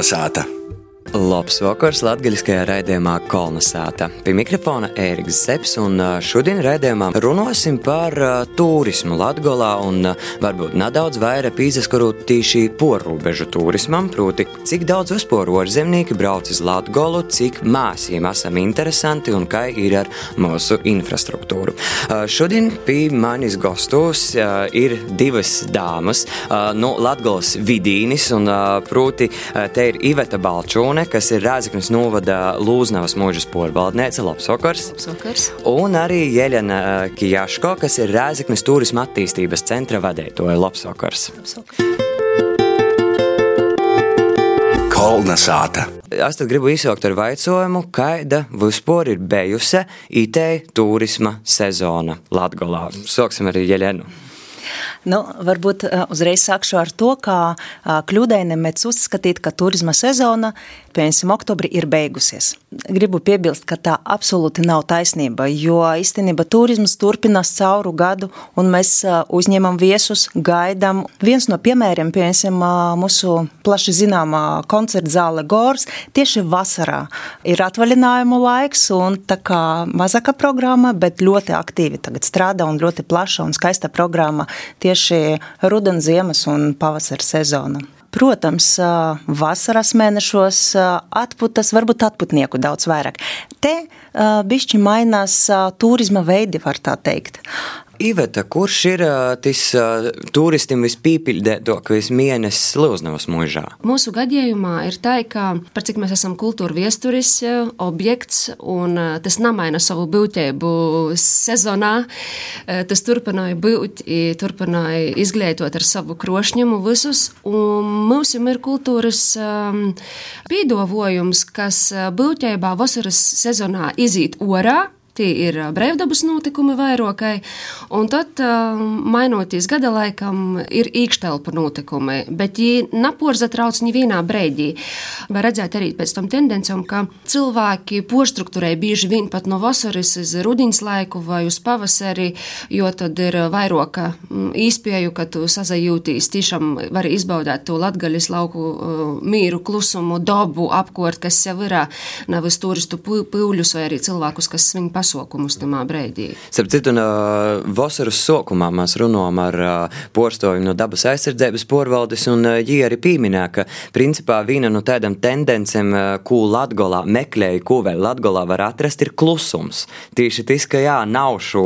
Kolnesāta! Labs vakars latgaļiskajā raidījumā Kolnesāta. Pie mikrofona Ēriks Zepsi un šodien raidījumā runāsim par turismu Latgolā un varbūt nedaudz vairāk izaskarot tīši porrobežu turismam, proti, cik daudz uzporu ārzemnieki brauc uz Latgolu, cik māsiem esam interesanti un kā ir ar mūsu infrastruktūru. Šodien pie manis gastos uh, ir divas dāmas no Latgolas vidīnis un proti, te ir Iveta Balčūne, kas ir Rāzaknis novada Lūznavas mūžas porvaldniece. Labs vakars! Labs vakars! Un arī Jeļana Kijaško, kas ir Rāzaknis turisma attīstības centra vadītāja. Labs vakars! Labs vakars. Kolnesāta! Es tad gribu izsaukt ar jautājumu, kāda vispār ir bijusi IT turisma sezona Latvijā. Sāksim ar Jeļenu. Nu, varbūt uzreiz sākšu ar to, ka kļūdaini mēs uzskatīt, ka turisma sezona, piemēram, oktobrī ir beigusies. Gribu piebilst, ka tā absolūti nav taisnība, jo īstenībā turisms turpinās cauru gadu, un mēs uzņemam viesus, gaidām. Viens no piemēriem, piemēram, mūsu plaši zināmā koncerta zāle Gors, tieši vasarā ir atvaļinājumu laiks, un tā kā mazāka programma, bet ļoti aktīvi tagad strādā un ļoti plaša un skaista programma tieši rudens, ziemas un pavasara sezona. Protams, vasaras mēnešos atpūtas, varbūt atpūtnieku daudz vairāk. Te bišķi mainās turisma veidi, var tā teikt. Iveta, kurš ir tas turistam vispīpildētākais mēnesis Lūznavas mūžā? Mūsu gadījumā ir tā, ka par cik mēs esam kultūra viesturis objekts, un tas nemaina savu būtību sezonā, tas turpināja būt, turpināja izglītot ar savu krošņumu visus, un mums ir kultūras pīdovojums, kas būtībā vasaras sezonā izīt orā, Tie ir brīvdabas notikumi vairākai, un tad, mainoties gada laikam, ir īkštelpa notikumi, bet viņi naporza trauc nevienā breidī. Var redzēt arī pēc tam tendencēm, ka cilvēki postruktūrē bieži vien pat no vasaras uz rudens laiku vai uz pavasari, jo tad ir vairāka īspēju, ka tu sazajūtīs, tiešām var izbaudēt to latgaļas lauku mīru, klusumu, dabu, apkort, kas jau ir nevis turistu pūļus vai arī cilvēkus, kas svin pasaukumus tamā breidī. Starp citu, no vasaras sākumā mēs runājam ar porstojumu no dabas aizsardzības porvaldes, un viņi arī pieminēja, ka principā viena no tādām tendencēm, ko Latgolā meklēja, ko vēl Latgolā var atrast, ir klusums. Tieši tas, ka jā, nav šo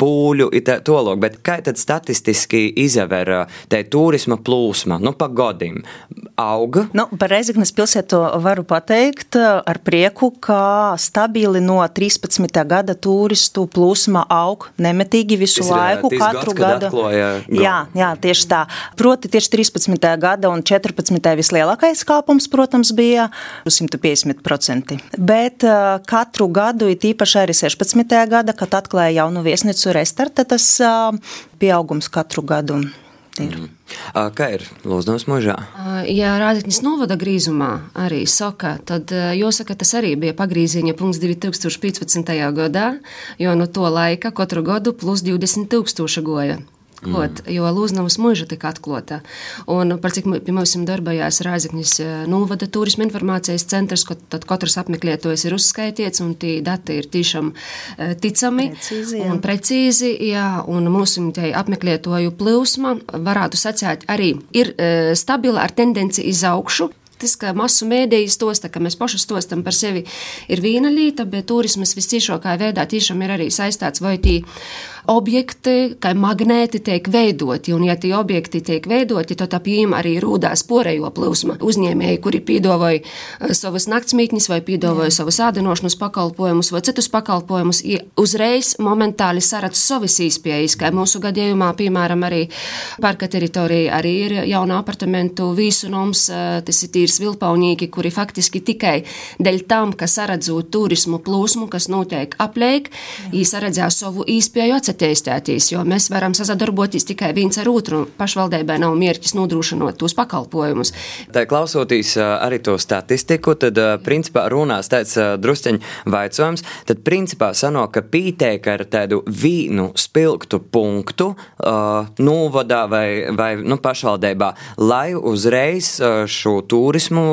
pūļu, to lūk, bet kā tad statistiski izaver te turisma plūsma, nu pa godim? Auga? Nu, par Reizeknas pilsētu varu pateikt ar prieku, ka stabili no 13. gada turistu plūsma aug nemetīgi visu Tas laiku, ir, katru gads, gadu. Jā, jā, tieši tā. Proti tieši 13. gada un 14. vislielākais kāpums, protams, bija 150%. Bet katru gadu, it īpaši arī 16. gada, kad atklāja jaunu viesnīcu restarta, tas pieaugums katru gadu ir. Mm. Kā ir Lūdzu, mūžā? Ja Rādītņas novada grīzumā arī saka, tad jāsaka, tas arī bija pagrīziņa punkts 2015. gadā, jo no to laika katru gadu plus 20 tūkstoši goja. Klot, mm. Jo Lūznavas mūža tika atklāta. Un par cik pie mums darbojās Rāzaknis novada turisma informācijas centrs, ko tad katrs apmeklētājs ir uzskaitīts, un tie dati ir tiešām ticami Precīzi, jā. un precīzi. Jā, un mūsu apmeklētāju plūsma, varētu sacīt, arī ir stabila ar tendenci iz augšu tas, ka masu mēdījas tosta, ka mēs paši stostam par sevi, ir viena lieta, bet turismas visciešākā veidā tiešām ir arī saistāts vai tī objekti, kā magnēti tiek veidoti, un ja tie objekti tiek veidoti, tad ap viņiem arī rūdās porējo plūsma. Uzņēmēji, kuri pīdavoja savas naktsmītnes vai pīdavoja savas ādinošanas pakalpojumus vai citus pakalpojumus, uzreiz momentāli saredz savas īspējas, kā mūsu gadījumā, piemēram, arī parka teritorija arī ir jauna apartamentu vīsunums, tas ir tīrs vilpaunīgi, kuri faktiski tikai dēļ tam, ka saredzot turismu plūsmu, kas notiek apliek, viņi saredzēja savu īspēju nesateistētīs, jo mēs varam sadarboties tikai viens ar otru. Pašvaldībai nav mērķis nodrošinot tos pakalpojumus. Tā klausoties arī to statistiku, tad principā runās tāds drusceņu vaicojums, tad principā sanāk, ka pīteik ar tādu vīnu spilgtu punktu uh, novadā vai, vai nu, pašvaldībā, lai uzreiz šo turismu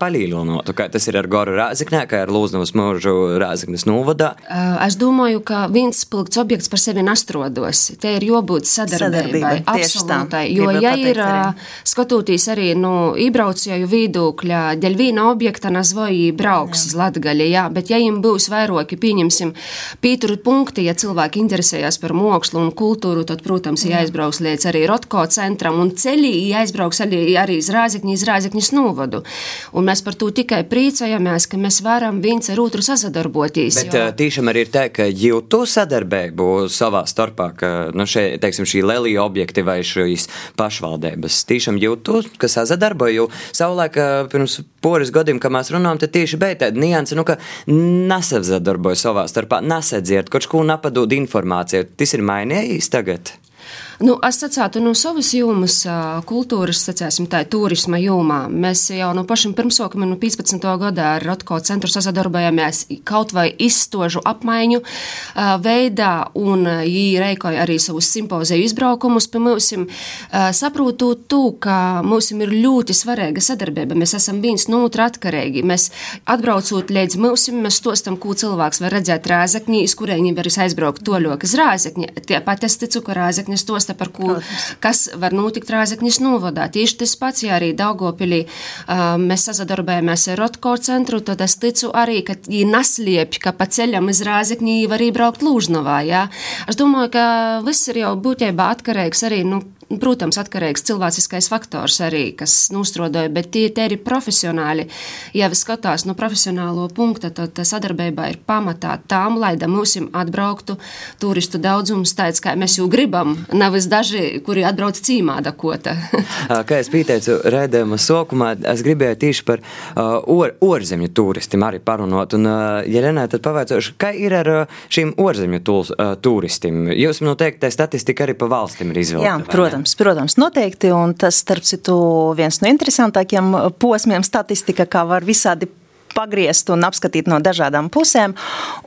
palīdzinātu, kā tas ir ar Goru Rāziknē, kā ar Lūznavas mūžu Rāziknes novadā. Es domāju, ka viens spilgts objekts par sevi nastrodos. Te ir jābūt sadarbībai, absolūtai. Jo, ja ir skatoties arī no iebraucēju vidūkļa, dēļ viena objekta nazvoji brauks uz Latgaļa, jā, bet ja jums būs vairāki, pieņemsim, pīturu punkti, ja cilvēki interesējas par mākslu un kultūru, tad, protams, jāizbrauks līdz arī Rotko centram un ceļī jāizbrauks arī, arī iz Rāzikņi, iz Rāzikņas novadu. Un mēs par to tikai priecājamies, ka mēs varam viens ar otru sazadarboties. Bet jo... tīšām arī ir tā, ka jūtu sadarbību savā starpā, ka nu, šie, teiksim, šī lelija objekti vai šīs pašvaldības tīšām jūtu, ka sazadarboju, jo savulaik pirms poris gadiem, kad mēs runājam, tad tieši bija tāda nianse, nu, ka nesadarboju savā starpā, nesadziet, kaut ko napadod informāciju. Tas ir mainījies tagad. Nu, es sacītu, no savas jomas, kultūras, sacēsim, tā turisma jomā. Mēs jau no pašiem pirmsākumiem, no 15. gadā ar Rotko centru sasadarbojāmies kaut vai izstožu apmaiņu veidā, un viņi reikoja arī savus simpoziju izbraukumus pie mums. Saprotu to, ka mums ir ļoti svarīga sadarbība. Mēs esam viens no otra atkarīgi. Mēs atbraucot līdz mums, mēs stostam, ko cilvēks var redzēt rāzakņī, iz kuriem var aizbraukt toļok uz rāzakņi. Tāpat es ticu, ka rāzakņas tos stosta, par ko, kas var notikt Rāzakņas novadā. Tieši tas pats, ja arī Daugopilī mēs sazadarbojamies ar Rotko centru, tad es ticu arī, ka viņi nasliepj, ka pa ceļam iz Rāzakņī var iebraukt Lūžnovā. Jā. Es domāju, ka viss ir jau būtībā atkarīgs arī, nu, Protams, atkarīgs cilvēciskais faktors arī, kas nostrodoja, bet tie, tie ir profesionāli. Ja vi skatās no profesionālo punkta, tad sadarbība ir pamatā tām, lai da mūsim atbrauktu turistu daudzums tāds, kā mēs jau gribam, nevis daži, kuri atbrauc cīmā dakota. kā es pieteicu rēdējuma sokumā, es gribēju tieši par uh, or, orzemju turistiem arī parunot, un, uh, ja Renē, tad pavaicāšu, kā ir ar uh, šīm orzemju tūls, uh, turistiem? Jūs noteikti tā statistika arī pa valstīm ir izvēlēta. Jā, protams. Protams, protams, noteikti. Un tas, starp citu, viens no interesantākiem posmiem statistika, kā var visādi pagriezt un apskatīt no dažādām pusēm.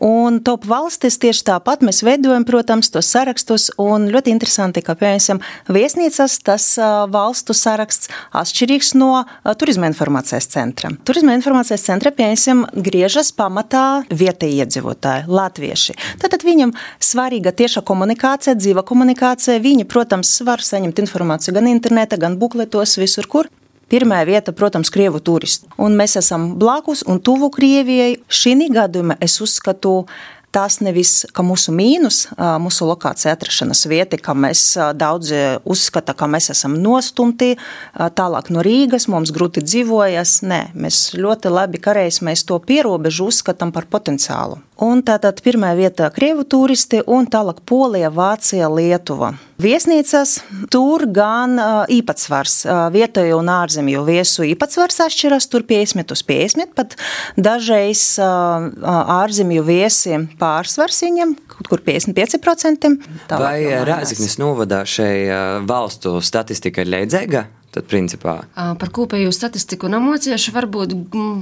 Un top valstis tieši tāpat mēs veidojam, protams, tos sarakstus. Un ļoti interesanti, ka, piemēram, viesnīcas tas valstu saraksts atšķirīgs no turisma informācijas centra. Turisma informācijas centra, piemēram, griežas pamatā vietējie iedzīvotāji, latvieši. Tātad viņam svarīga tieša komunikācija, dzīva komunikācija. Viņi, protams, var saņemt informāciju gan internetā, gan bukletos, visur, kur. Pirmā vieta, protams, ir krievu turisti. Un mēs esam blakus un tuvu Krievijai. Šī gadījumā es uzskatu, tas nevis mūsu mīnus, mūsu lokācija atrašanās vieta, ka mēs daudzi uzskata, ka mēs esam nostumti tālāk no Rīgas, mums grūti dzīvojas. Nē, mēs ļoti labi karējas, mēs to pierobežu uzskatām par potenciālu. Un tātad pirmā vietā krievu turisti un tālāk Polija, Vācija, Lietuva. Viesnīcas tur gan īpatsvars, vietēju un ārzemju viesu īpatsvars atšķiras, tur 50 uz 50, pat dažreiz ārzemju viesi pārsvars viņam, kaut kur 55%. Vai Rāziknis novadā šai valstu statistika ir leidzēga? Tad, principā. Par kopējo statistiku nemocieši varbūt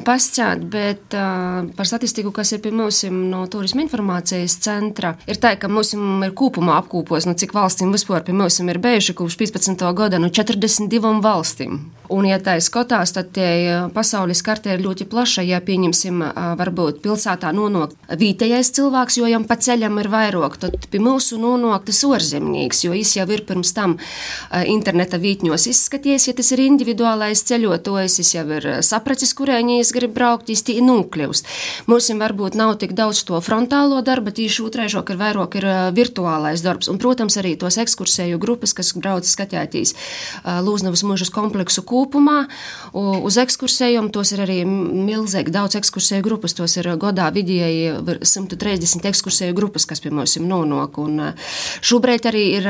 pasķēt, bet par statistiku, kas ir pie mums no turisma informācijas centra, ir tā, ka mums ir kopumā apkopos, nu, cik valstīm vispār pie mums ir bijuši kopš 15. gada, no 42 valstīm. Un, ja tā ir skatās, tad tie pasaules kartē ir ļoti plaša. Ja pieņemsim, varbūt pilsētā nonāk vietējais cilvēks, jo jam pa ceļam ir vairāk, tad pie mūsu nonāk tas orzemnieks, jo viņš jau ir pirms tam interneta vītņos izskatījies pieejas, ja tas ir individuālais ceļotājs, es jau ir eh, sapratis, kurēņi es gribu braukt, īsti nokļūst. Mums varbūt nav tik daudz to frontālo darba, tīši otraižo, ka vairāk ir eh, virtuālais darbs. Un, protams, arī tos ekskursēju grupas, kas brauc skatētīs eh, Lūznavas mūžas kompleksu kopumā. Uz ekskursējiem tos ir arī milzīgi daudz ekskursēju grupas, tos ir godā vidēji 130 ekskursēju grupas, kas pie mums nonāk. Un Šobrīd arī ir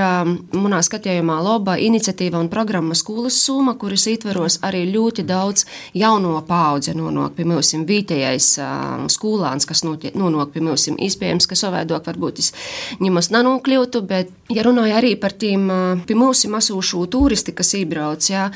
manā skatījumā laba iniciatīva un programma skolas summa, kuras ietveros arī ļoti daudz jauno paudze nonāk pie mums vietējais skolāns, kas nonāk pie mums. Iespējams, ka savādāk varbūt es ņemos nanokļūtu, bet, ja runāju arī par tiem pie mums masūšu turisti, kas iebrauc, jā,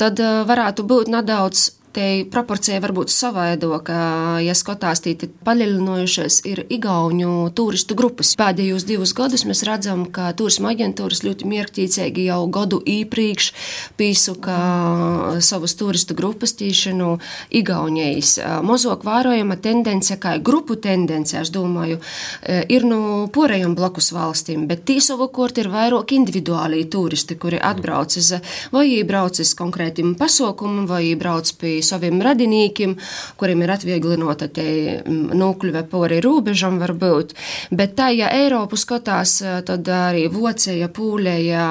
tad varētu būt nedaudz Te proporcija var būt savaidoka, ja skatās tīti paļaļinojušies ir igauņu turistu grupas. Pēdējos divus gadus mēs redzam, ka turisma aģentūras ļoti mierktīcīgi jau gadu īpriekš pīsuka savus turistu grupas tīšanu igauņējis. Mozok vērojama tendence, kā grupu tendence, es domāju, ir no porējiem blakus valstīm, bet tī savukārt ir vairāk individuālī turisti, kuri atbraucis vai iebraucis konkrētim pasaukumam, vai iebrauc pie saviem radiniekiem, kuriem ir atvieglināta te mm, nokļuve pori robežam varbūt. Bet tā, ja Eiropu skatās, tad arī Vocija, Pūlēja,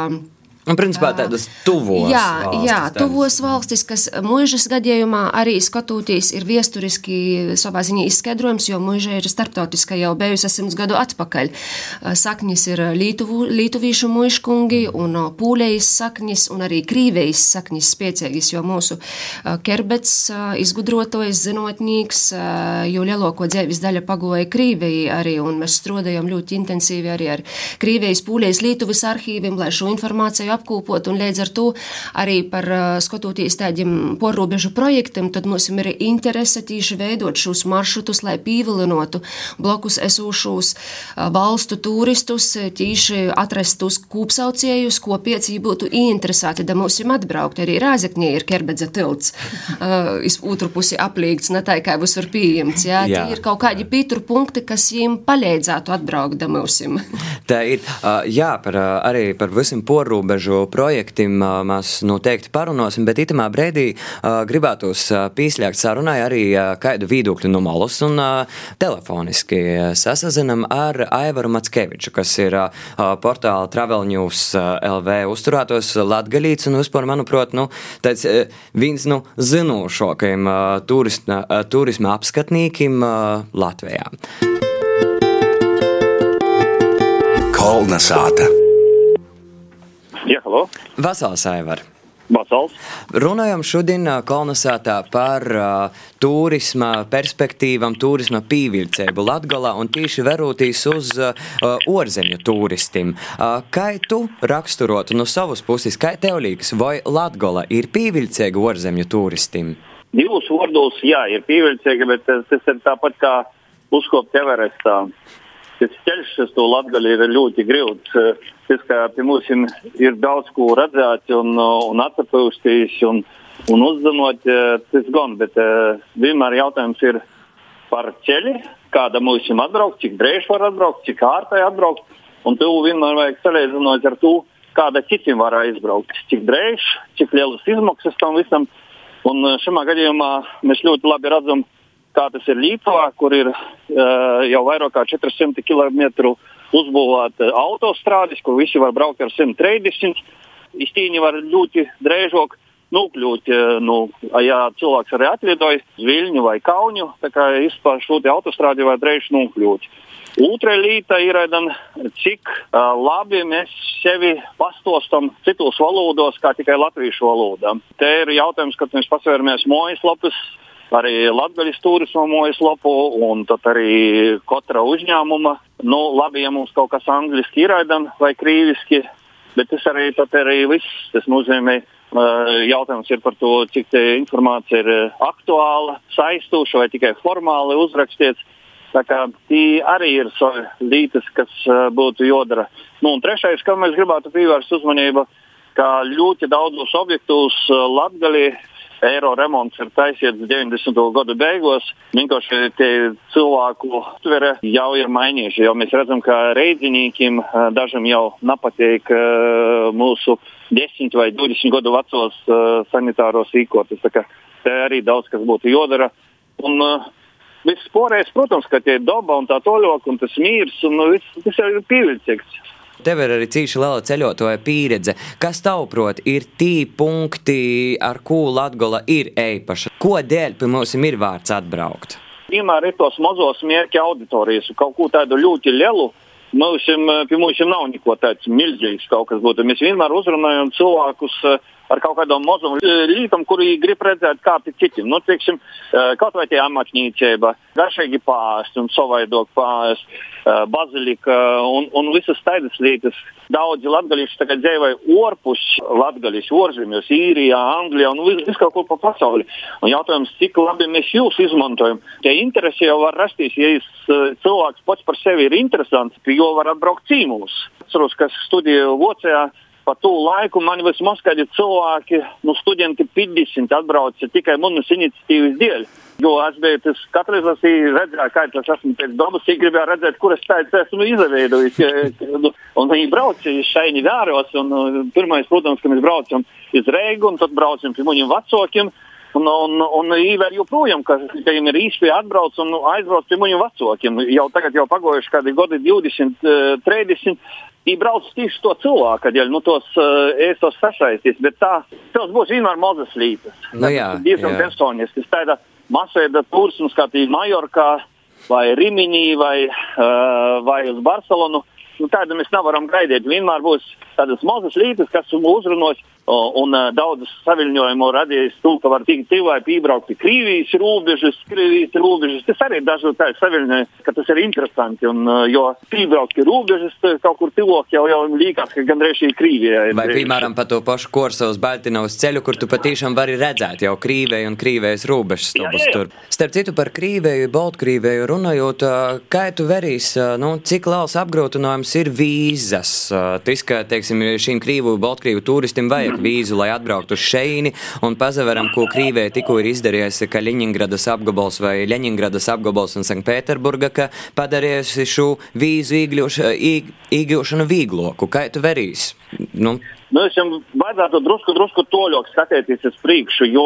Un, principā, tādas tuvos jā, valstis. Jā, tuvos valstis, kas mūžas gadījumā arī skatoties ir viesturiski savā ziņā izskaidrojums, jo mūža ir starptautiska jau bijusi simts gadu atpakaļ. Saknis ir Lītuvu, Lītuvīšu mūžkungi un pūlējas saknis un arī krīvejas saknis spiecīgis, jo mūsu kerbets izgudrotojas, zinotnīgs, jo lielāko dzēvis daļa pagoja krīveji arī, un mēs strodējam ļoti intensīvi arī ar krīvejas pūlējas Lītuvas arhīviem, lai šo informāciju apkopot, un līdz ar to arī par skatoties tādiem porrobežu projektiem, tad mums ir interese tīši veidot šos maršrutus, lai pīvilinotu blokus esošos valstu turistus, tīši atrast tos kūpsauciejus, ko pieci būtu ieinteresēti, da mums ir atbraukt. Arī Rāzekņē ir Kerbedze tilts, uh, otru pusi aplīgts, ne tā kā būs var pieņemts. Jā, jā. ir kaut kādi pītru punkti, kas viņiem palīdzētu atbraukt da mums. tā ir, uh, jā, par, uh, arī par visiem porrobežu robežu projektiem mēs noteikti parunāsim, bet itamā brīdī gribētos pīsļākt sarunai arī kādu viedokļu no malas un telefoniski sasazinam ar Aivaru Matskeviču, kas ir portāla Travel News LV uzturētos latgalīts un vispār, manuprāt, nu, tāds viens no nu, zinošākajiem turisma apskatnīkiem Latvijā. Kolnesāta. Jā, halo. Vasals, Aivar. Vasals. Runājam šodien kolonizētā par uh, turisma perspektīvām, turisma pīvilcēbu Latgolā un tīši verūtīs uz uh, orzemju turistiem. Uh, kā tu raksturotu no savas puses, kā tev liekas, vai Latgola ir pīvilcēga orzemju turistiem? Divus vārdos, jā, ir pievilcīga, bet tas ir tāpat kā uzkopt Everestā tas ceļš uz to latgali ir ļoti grūts. Tas, ka pie mums ir daudz ko redzēt un, un atpūsties un, un uzzinot, tas gan, bet vienmēr jautājums ir par ceļu, kāda mums ir atbraukt, cik drēž var atbraukt, cik ārtai atbraukt. Un tu vienmēr vajag salīdzināt ar to, kāda citiem var aizbraukt, cik drēž, cik lielas izmaksas tam visam. Un šajā gadījumā mēs ļoti labi redzam, kā tas ir Līpavā, kur ir uh, jau vairāk kā 400 km uzbūvēta autostrādes, kur visi var braukt ar 130. Iztīņi var ļoti drēžok nokļūt, nu, ja cilvēks arī atlidoja Viļņu vai Kaunu, tā kā izpār šo autostrādi var drēž nokļūt. Otra lieta ir, cik uh, labi mēs sevi pastostam citos valodos, kā tikai latviešu valodā. Te ir jautājums, kad mēs pasvērmies mājaslapus, arī Latvijas turisma mājaslapu, un tad arī katra uzņēmuma. Nu, labi, ja mums kaut kas angliski ir vai krīviski, bet tas arī, arī viss. Tas nozīmē, jautājums ir par to, cik informācija ir aktuāla, saistoša vai tikai formāli uzrakstīts. Tā kā tie arī ir lietas, kas būtu jodara. Nu, un trešais, kam mēs gribētu pievērst uzmanību, ka ļoti daudzos objektos Latvijā eiro remonts ir taisīts 90. gadu beigās. Vienkārši tie cilvēku uztvere jau ir mainījuši. Jau mēs redzam, ka reidzinīkiem dažam jau nepatīk mūsu 10 vai 20 gadu vecos sanitāros īkotus. Te arī daudz kas būtu jodara. Un, Viss porēs, protams, ka tie ir daba un tā toļok, un tas mīrs, un viss, tas ir pievilcīgs. Tev ir arī cīši liela ceļotāja pieredze. Kas tavuprāt ir tī punkti, ar ko Latgola ir eipaša? Ko dēļ pie mums ir vārds atbraukt? Vienmēr ir tos mazos mērķa auditorijas, kaut ko tādu ļoti lielu. Mums, pie mums nav neko tāds milzīgs kaut kas būtu. Mēs vienmēr uzrunājam cilvēkus. Ar kaut kādām mazām lietām, kuri grib redzēt, kā pie citiem. Nu, teiksim, kaut vai tie amatniecība, garšīgi pāriest un savaidot pāriest, bazilika un, un visas tādas lietas. Daudzi latgalīši tagad dzīvoja orpus latgalīši, orzemēs, īrijā, Anglijā un vis, vis kaut kur pa pasauli. Un jautājums, cik labi mēs jūs izmantojam. Tie interesi jau var rasties, ja cilvēks pats par sevi ir interesants, jo var atbraukt cīmūs. Atceros, kas studēja Vācijā pa to laiku man vismaz kādi cilvēki, nu, studenti 50 atbrauca tikai manas iniciatīvas dēļ. Jo es biju tas katrs, kas redzēja, kā tas esmu pēc dabas, ja gribēju redzēt, kur es tādu esmu izveidojis. un viņi brauca šeit vēros, un pirmais, protams, ka mēs braucam uz Reigu, un tad braucam pie mūņiem vecākiem. Un, un, un īvēr joprojām, ka viņiem ir īstenībā atbrauc un aizbrauc pie mūsu vecākiem. Jau tagad jau pagojuši kādi gadi, 20, 30. Viņi brauc tieši to cilvēku, kad nu, tos uh, ēstos sasaistīs, bet tā, tas būs vienmēr mazas lītas. Nu, jā, diezgan personiski. Tas tāda masveida turisms, kā tī Majorkā vai Riminī vai, uh, vai uz Barcelonu. Nu, tādu mēs nevaram gaidīt. Vienmēr būs tādas mazas lietas, kas uzrunos Un uh, daudzas saviņojumu radījis to, ka var tikt cilvēki piebraukt pie Krievijas robežas, Krievijas robežas. Tas arī dažkārt tā saviņoja, ka tas ir interesanti. Un, uh, jo piebraukt pie robežas kaut kur tuvāk jau, jau liekas, ka gandrīz šī Krievijā ir. Vai piemēram pa to pašu Korsovas Baltinovas ceļu, kur tu patiešām vari redzēt jau Krīvēju un Krīvējas robežas stobus tur. Starp citu par Krīvēju, Baltkrīvēju runājot, kā tu verīs, nu, cik liels apgrūtinājums ir vīzas? Tas, ka, teiksim, šīm Krīvu, Baltkrīvu turistim vajag vajag vīzu, lai atbrauktu uz šeini, un pazaveram, ko Krīvē tikko ir izdarījusi Kaļiņingradas apgabals vai Ļeņingradas apgabals un Sanktpēterburga, ka padarījusi šo vīzu iegūšanu vīgloku. Kā tu verīs? Nu, Nu, jums vajadzētu drusku, drusku toļok skatīties uz priekšu, jo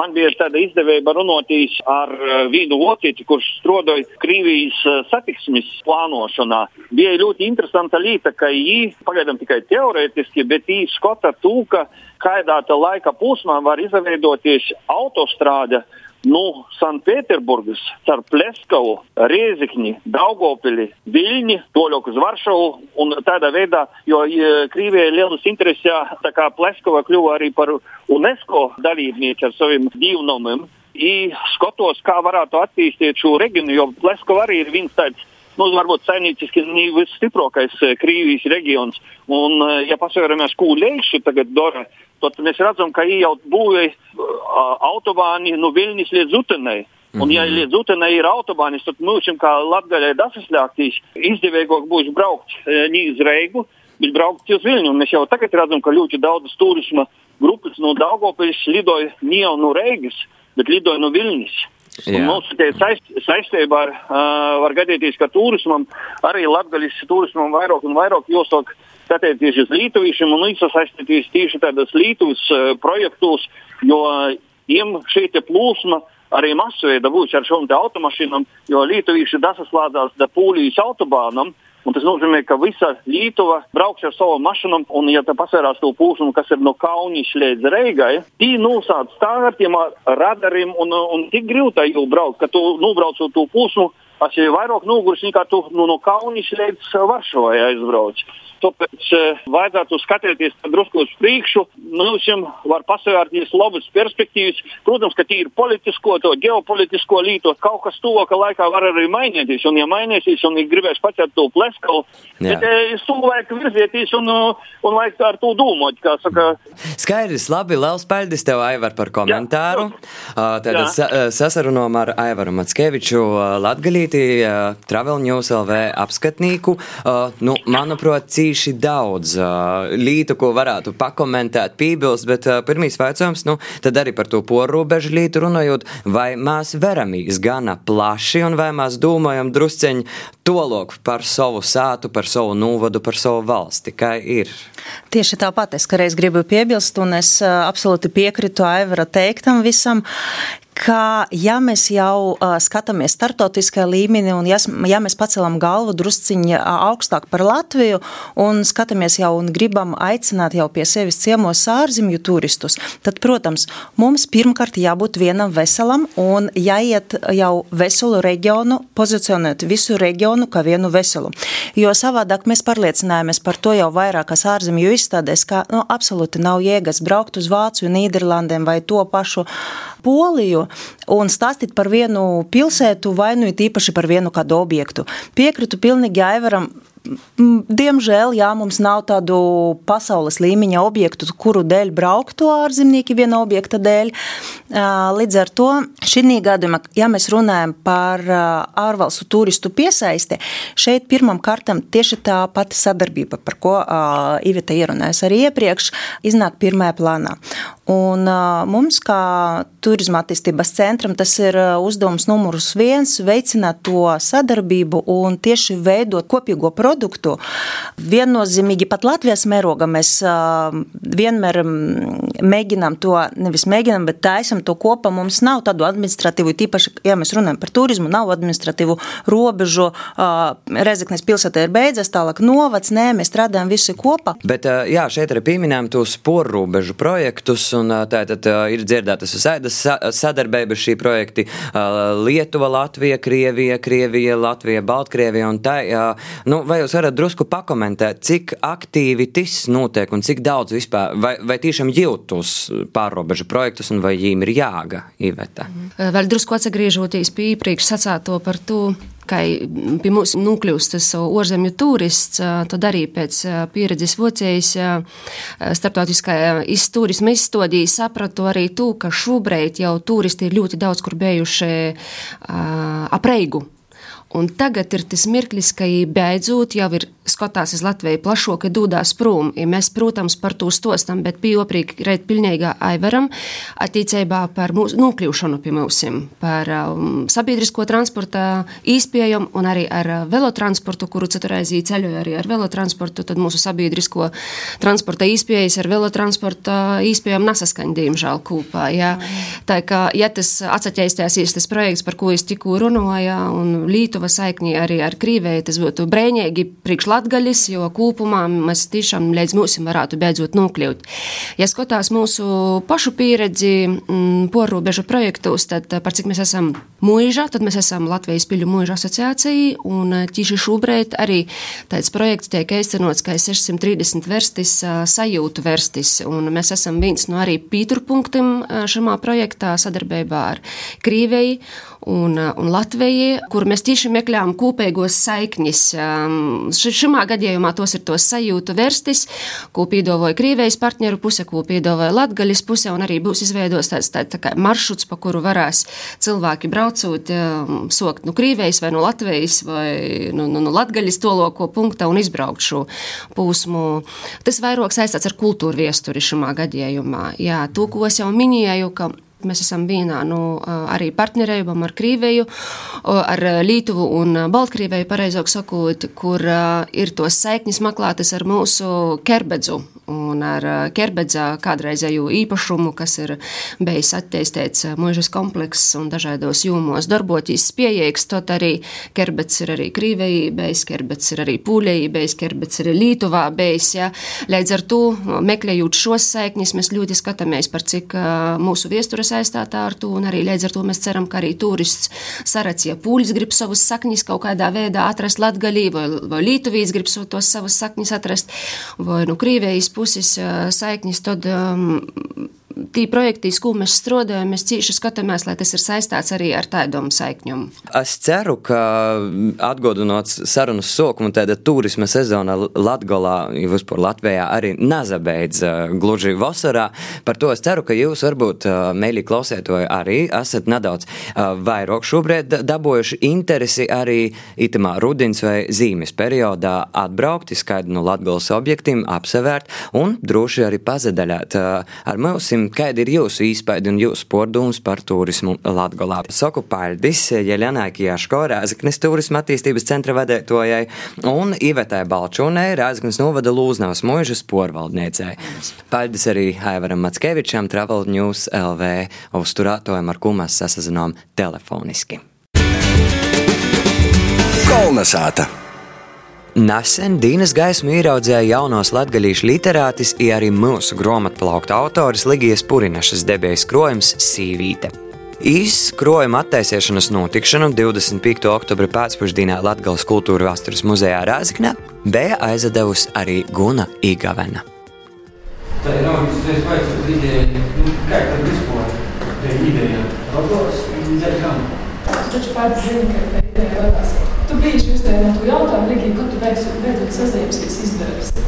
man bija tāda izdevība runāties ar vīnu vokīti, kurš strodoja Krievijas satiksmes plānošanā. Bija ļoti interesanta lieta, ka viņi, pagaidām tikai teorētiski, bet viņi skata to, ka kādā laika posmā var izveidoties autostrāde no Sanktpēterburgas caur Pleskavu, Riezikņi, Daugopili, Viļņi, toļok uz Varšavu un tādā veidā, jo Krīvijai ir lielas intereses, tā kā Pleskava kļuva arī par UNESCO dalībnieci ar saviem divnomiem. I skatos, kā varētu attīstīt šo reģionu, jo Pleskava arī ir viens tāds nu, varbūt saimnieciski visstiprākais Krievijas reģions. Un, ja paskatāmies, ko Leiši tagad dara, tad mēs redzam, ka viņi jau būvēja autobāni no Vilnius līdz Utenai. Un, ja mhm. līdz Utenai ir autobānis, tad mums, kā Latvijai dasaslēgtīs, izdevīgāk būs braukt uz Reigu, bet braukt uz Viļņu. Un mēs jau tagad redzam, ka ļoti daudzas turisma grupas no Daugopils lidoja ne jau no Reigas, bet lidoja no Viļņas. Mums saist, saistībā ar, uh, var gadīties, ka turismam arī Latvijas turismam vairāk un vairāk jāsāk skatīties uz Lietuviem un iesaistīties tieši tādos Lietuvas uh, projektos, jo viņiem šī plūsma arī masveida būs ar šīm automašīnām, jo Lietuvieši dasaslādās da Pūlijas autobānam. Un tas nozīmē, ka visa Lietuva brauks ar savu mašīnu, un, ja tā pasvērās to plūsmu, kas ir no Kaunis līdz Reigai, tī nosāc stāvērtiem ar radariem, un, un tik grūti jau braukt, ka tu nobraucot to plūsmu, es jau vairāk noguris nekā tu nu, no Kaunis līdz Varšavai aizbrauc. Tāpēc uh, vajadzētu skatīties drusku uz priekšu. Mums nu, var pasvērties labas perspektīvas. Protams, ka tīri politisko, to ģeopolitisko līto kaut kas tuvākā laikā var arī mainīties. Un, ja mainīsies, un ja gribēs pacelt to pleskalu, tad es to vajag virzieties un, un vajag ar to domāt. Skaidrs, labi, liels paldies tev, Aivar, par komentāru. Jā. Sa sasarunām ar Aivaru Matskeviču Latgalīti, Travel News LV apskatnieku. Nu, manuprāt, cī bijuši daudz uh, lītu, ko varētu pakomentēt, pībilst, bet uh, pirmīs jautājums, nu, tad arī par to porrobežu lītu runājot, vai mēs veramīs gana plaši un vai mēs domājam drusceņi tolok par savu sātu, par savu nūvadu, par savu valsti, kā ir. Tieši tāpat es kādreiz gribu piebilst, un es uh, absolūti piekritu Aivara teiktam visam, ka, ja mēs jau uh, skatāmies starptautiskā līmenī, un ja, ja mēs pacelam galvu drusciņā augstāk par Latviju, un skatāmies jau un gribam aicināt jau pie sevis ciemos ārzemju turistus, tad, protams, mums pirmkārt jābūt vienam veselam un jāiet jau veselu reģionu, pozicionēt visu reģionu kā vienu veselu. Jo savādāk mēs pārliecinājāmies par to jau vairākas ārzemju izstādēs, ka nu, absolūti nav jēgas braukt uz Vāciju, Nīderlandēm vai to pašu Poliju un stāstīt par vienu pilsētu vai nu īpaši par vienu kādu objektu. Piekritu pilnīgi Aivaram Diemžēl, jā, mums nav tādu pasaules līmeņa objektu, kuru dēļ brauktu ārzemnieki viena objekta dēļ. Līdz ar to šī gadījumā, ja mēs runājam par ārvalstu turistu piesaisti, šeit pirmam kārtam tieši tā pati sadarbība, par ko Iveta ierunājas arī iepriekš, iznāk pirmajā plānā. Un mums, kā turisma attīstības centram, tas ir uzdevums numurs viens - veicināt to sadarbību un tieši veidot kopīgo produktu. Viennozīmīgi pat Latvijas mēroga mēs vienmēr mēģinām to, nevis mēģinām, bet taisam to kopā. Mums nav tādu administratīvu, tīpaši, ja mēs runājam par turismu, nav administratīvu robežu. Rezeknes pilsētā ir beidzas, tālāk novads, nē, mēs strādājam visi kopā. Bet jā, šeit arī pieminējām tos porrobežu projektus un tātad ir dzirdētas sēdas sadarbība šī projekti Lietuva, Latvija, Krievija, Krievija, Latvija, Baltkrievija un tā. Nu, vai jūs varat drusku pakomentēt, cik aktīvi tas notiek un cik daudz vispār, vai, vai tiešām jūtus pārrobežu projektus un vai viņiem ir jāga, Iveta? Vēl drusku atsagriežoties pie iepriekš sacāto par to, ka pie mums nokļūst tas ārzemju turists, tad arī pēc pieredzes vocējas starptautiskā turisma izstādī sapratu arī to, ka šobrīd jau turisti ir ļoti daudz kur bijuši apreigu. Un tagad ir tas mirklis, ka beidzot jau ir skatās uz Latviju plašo, ka dūdās prom. Ja mēs, protams, par to stostam, bet pieoprīgi reit pilnīgā aivaram attiecībā par mūsu nokļūšanu pie mūsim, par um, sabiedrisko transporta īspējumu un arī ar uh, velotransportu, kuru ceturreizī ceļoju arī ar velotransportu, tad mūsu sabiedrisko transporta īspējas ar velotransporta īspējām nesaskaņ, diemžēl, kūpā. Jā. Tā kā, ja tas atsaķēstāsies tas projekts, par ko es tikko runāju, un Lītuva saikņi arī ar Krīvēju, tas būtu brēņēgi priekš latgaļas, jo kūpumā mēs tiešām līdz mūsim varētu beidzot nokļūt. Ja skatās mūsu pašu pieredzi mm, porrobežu projektos, tad par cik mēs esam mūžā, tad mēs esam Latvijas piļu mūža asociācija, un tieši šobrīd arī tāds projekts tiek īstenots, kā 630 verstis sajūtu verstis, un mēs esam viens no arī pīturpunktiem šajā projektā sadarbībā ar Krīveju un, un Latviju, kur mēs tieši meklējām kopīgos saikņus. Šimā gadījumā tos ir tos sajūtu verstis, ko piedāvāja Krievijas partneru puse, ko piedāvāja Latgaļas puse, un arī būs izveidos tāds tā, tā kā maršruts, pa kuru varēs cilvēki braucot, um, sokt no Krievijas vai no Latvijas vai no, no, no Latgaļas toloko punkta un izbraukt šo pūsmu. Tas vairāk saistīts ar kultūru viesturi šimā gadījumā. Jā, to, ko es jau minēju, ka Mēs esam vienā nu, arī partnerībām ar Krīveju, ar Lietuvu un Baltkrieviju, pareizāk sakot, kur ir tos saiknis meklētas ar mūsu kerbedzu un ar Kerbedzā kādreizēju īpašumu, kas ir bijis attīstīts mūžas komplekss un dažādos jūmos darboties spējīgs, tot arī Kerbeds ir arī Krīvejī bijis, Kerbeds ir arī Pūļejī bijis, Kerbeds ir Lītuvā bijis, ja. Līdz ar to, meklējot šos saiknis, mēs ļoti skatāmies par cik mūsu viestura saistātā ar to, un arī līdz ar to mēs ceram, ka arī turists sarats, ja Pūļs grib savus saknis kaut kādā veidā atrast Latgalī, vai, vai Lītuvīs grib tos savus saknis atrast, vai nu Krīvejīs puses saiknis, tad um, tī projektīs, ko mēs strādājam, mēs cīši skatāmies, lai tas ir saistāts arī ar tādām saikņām. Es ceru, ka atgodinot sarunas sokumu, tāda turisma sezona Latgolā, vispār Latvijā arī nezabeidz gluži vasarā. Par to es ceru, ka jūs varbūt, mēļi klausētoji, arī esat nedaudz vairāk šobrīd dabūjuši interesi arī itamā rudins vai zīmes periodā atbraukt, izskaidru no Latgolas objektiem, apsevērt un droši arī pazedaļāt ar mums kāda ir jūsu īspaidi un jūsu pordūms par turismu Latgolā. Saku paldies Jeļanai Kijaško, Rēzaknes turisma attīstības centra vadētojai un Ivetai Balčūnai, Rēzaknes novada Lūznavas mūžas porvaldniecei. Paldies arī Aivaram Matskevičam, Travel News LV uzturētojam, ar ko mēs sasazinām telefoniski. Kolnesāta! Nesen Dīnas gaismu ieraudzēja jaunos latgaļīšu literātis, ja arī mūsu grāmatplaukta autors Ligijas Purinašas debijas krojums Sīvīte. Īsts krojuma attaisīšanas notikšanu 25. oktobra pēcpusdienā Latvijas kultūra vēstures muzejā Rāzaknē bija aizadevusi arī Guna Igavena. Tā ir nav visreiz vajadzīga ideja, nu, kā tad vispār tā ideja radās un dēļ kam? Taču pats zini, ka tā ideja radās. Tu bieži uzdēji man to jautājumu, Ligija, kad tu beidzot, beidzot sazinājusies izdarēsi?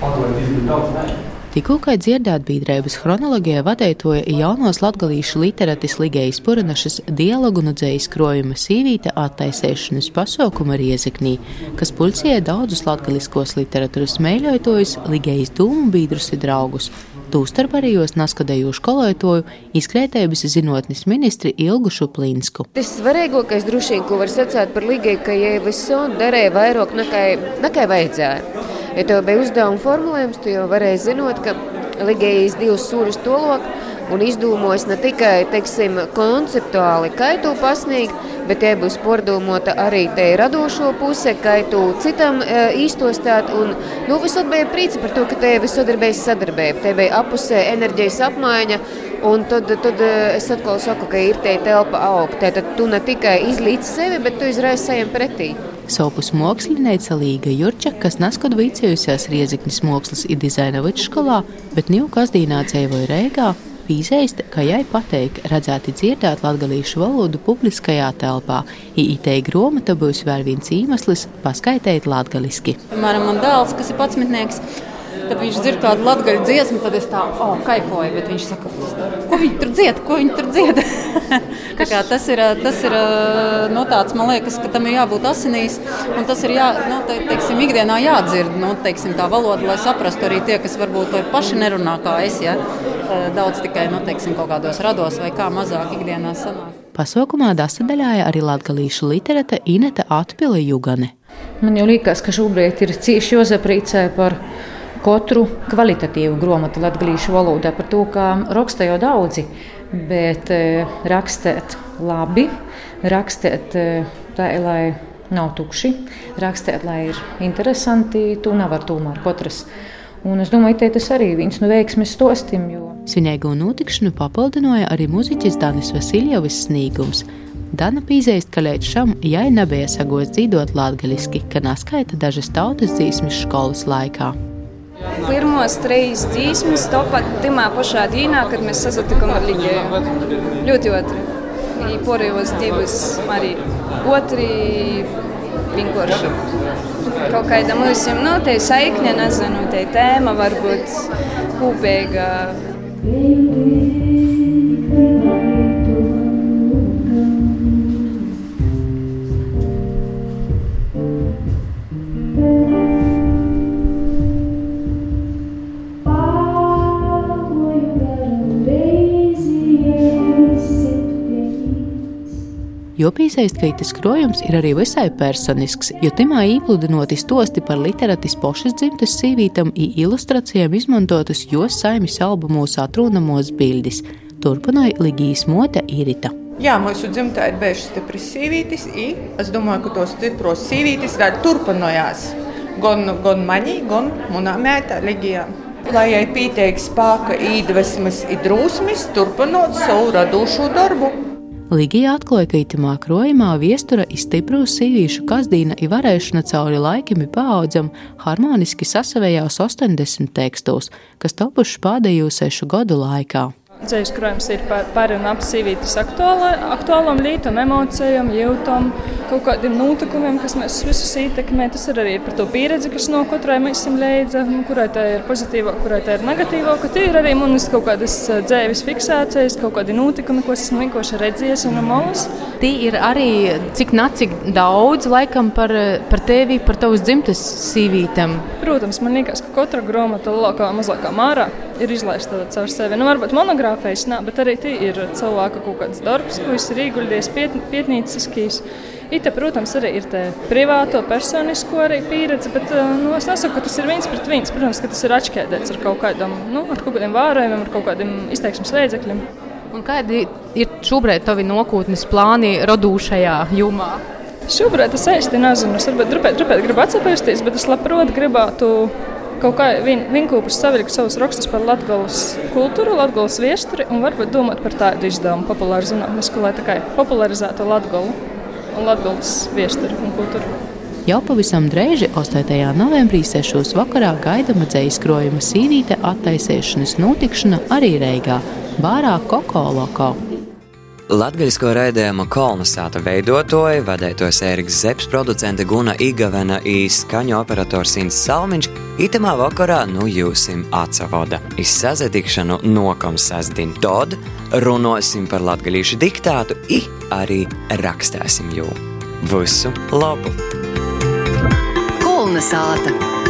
Atdod diezgan daudz, ne? Tikko kā dzirdēt biedrības chronoloģijā vadītoja jaunos latgalīšu literatis Ligējas Puranašas dialogu un dzējas krojuma sīvīte attaisēšanas pasaukumu Riezeknī, kas pulcēja daudzus latgaliskos literatūras mēļotojus, Ligējas dūmu biedrus un draugus. Tūstarp arī jūs naskadējuši kolētoju izkrētējusi zinotnes ministri Ilgu Šuplīnsku. Tas svarīgākais droši vien, ko var sacīt par Ligiju, ka ja visu darīja vairāk nekā, nekā vajadzēja. Ja tev bija uzdevuma formulējums, tu jau varēji zinot, ka Ligijas divas sūras tolok un izdomājis ne tikai teiksim, konceptuāli kaitu pasniegt, bet tie būs pārdomota arī te radošo puse, kaitu citam e, īstostāt. Un, nu, visur bija prieci par to, ka te bija sadarbība, te bija apusē enerģijas apmaiņa. Un tad, tad es atkal saku, ka ir tie telpa augt. Tad tu ne tikai izlīdz sevi, bet tu izraisi saviem pretī. Savpus mākslinieca Līga Jurča, kas neskatu vicējusies Rieziknis mākslas un dizaina vidusskolā, bet Ņū Kazdīnā dzīvoja Reigā, Pīzēst, ka jai pateik redzēti dzirdēt latgalīšu valodu publiskajā telpā, itei gromata būs vēl viens iemesls paskaitēt latgaliski. Piemēram, man dēls, kas ir patsmitnieks, kad viņš dzird kādu latgaļu dziesmu, tad es tā, oh, kaifoju, bet viņš saka, ko viņi tur dzied, ko viņi tur dzied. tas ir, tas ir nu, tāds, man liekas, ka tam ir jābūt asinīs, un tas ir jā, nu, te, teiksim, ikdienā jādzird, nu, teiksim, tā valoda, lai saprastu arī tie, kas varbūt paši nerunā kā es, ja daudz tikai, nu, teiksim, kaut kādos rados vai kā mazāk ikdienā sanāk. Pasaukumā dasadaļāja arī latgalīšu literata Ineta Atpile Jugane. Man jau liekas, ka šobrīd ir cieši jāzaprīcē par katru kvalitatīvu grāmatu latviešu valodā, par to, kā raksta jau daudzi, bet e, rakstīt labi, rakstīt e, tā, lai nav tukši, rakstīt, lai ir interesanti, to nevar tomēr katrs. Un es domāju, ka tas arī viens no veiksmes stostim. Jo... Svinīgo notikšanu papildināja arī mūziķis Danis Vasiljovs sniegums. Dana pīzēst, ka līdz šam jai nebija sagos dzīvot latgaliski, ka neskaita dažas tautas dzīsmes skolas laikā. Pirmos trīs dzīsmes topat timā pašā dīnā, kad mēs sasatikām ar Ligiju. Ļoti otri. Porējos divas arī otri vienkārši. Kaut kāda mums ir nu, tā saikne, nezinu, tā tēma varbūt kopīga. Jo piesaist, ka tas krojums ir arī visai personisks, jo timā īpludinoti stosti par literatis pošas dzimtas sīvītam i ilustrācijām izmantotas jos saimis albumos atrunamos bildis. Turpināja Ligijas mote Irita. Jā, mūsu dzimtā ir bijušas stipras sīvītis, un es domāju, ka tos stipros sīvītis vēl turpinājās. Gan, gan manī, gan manā mētā Ligijā. Lai jai pietiek spēka, iedvesmas, drūsmas, turpinot savu radošo darbu. Ligija atklāja, ka itamā krojumā viestura ir stipru sīvīšu kazdīna ir varēšana cauri laikam paaudzam harmoniski sasavējās 80 tekstos, kas topuši pēdējo sešu gadu laikā. Dzējas krājums ir par, par un ap sīvītas aktuālām lītām, emocijām, jūtām, kaut kādiem notikumiem, kas mēs visus ietekmē. Tas ir arī par to pieredzi, kas no katrai mēs esam leidza, kurai tā ir pozitīvā, kurai tā ir negatīvā. Ka tie ir arī manas kaut kādas dzēvis fiksācijas, kaut kādi notikumi, ko esmu vienkārši redzējis un malas. Tī ir arī cik nacik daudz laikam par, par tevi, par tavas dzimtes sīvītam. Protams, man liekas, ka katra grāmata lielākā mazākā mārā ir izlaista caur sevi. Nu, varbūt monogrāfijas nav, bet arī tie ir cilvēka kaut kāds darbs, ko viņš ir ieguldījis piet, pietnīciskīs. Ite, protams, arī ir privāto, personisko pieredze, bet nu, es nesaku, ka tas ir viens pret viens. Protams, ka tas ir atšķēdēts ar kaut, kādam, nu, ar kaut kādiem vārējumiem, ar kaut kādiem izteiksmes līdzekļiem. Un kādi ir šobrīd tavi nākotnes plāni radūšajā jomā? Šobrīd es īsti nezinu. Es varbūt drupēt, drupēt gribu atcerēties, bet es labprāt gribētu kaut kā vien, vienkopus savilkt savus rakstus par latgales kultūru, latgales viesturi un varbūt domāt par tādu izdevumu populāru zinātnisku, lai tikai popularizētu latgalu un latgales viesturi un kultūru. Jau pavisam drēži 8. novembrī 6. vakarā gaidama dzējas krojuma sīvīte attaisēšanas notikšana arī Reigā, Bārā Koko Loko. Latvijas raidījuma kolonizāta veidotoja, vadītājs Eriks Zepes, producente Guna Igavena, īskaņu operators Inns Salmiņš, itamā vakarā nu jūsim atsavoda. Izsazatikšanu nokam sasdien tod, runosim par latgalīšu diktātu, i arī rakstāsim jū. Visu labu! Kolonizāta!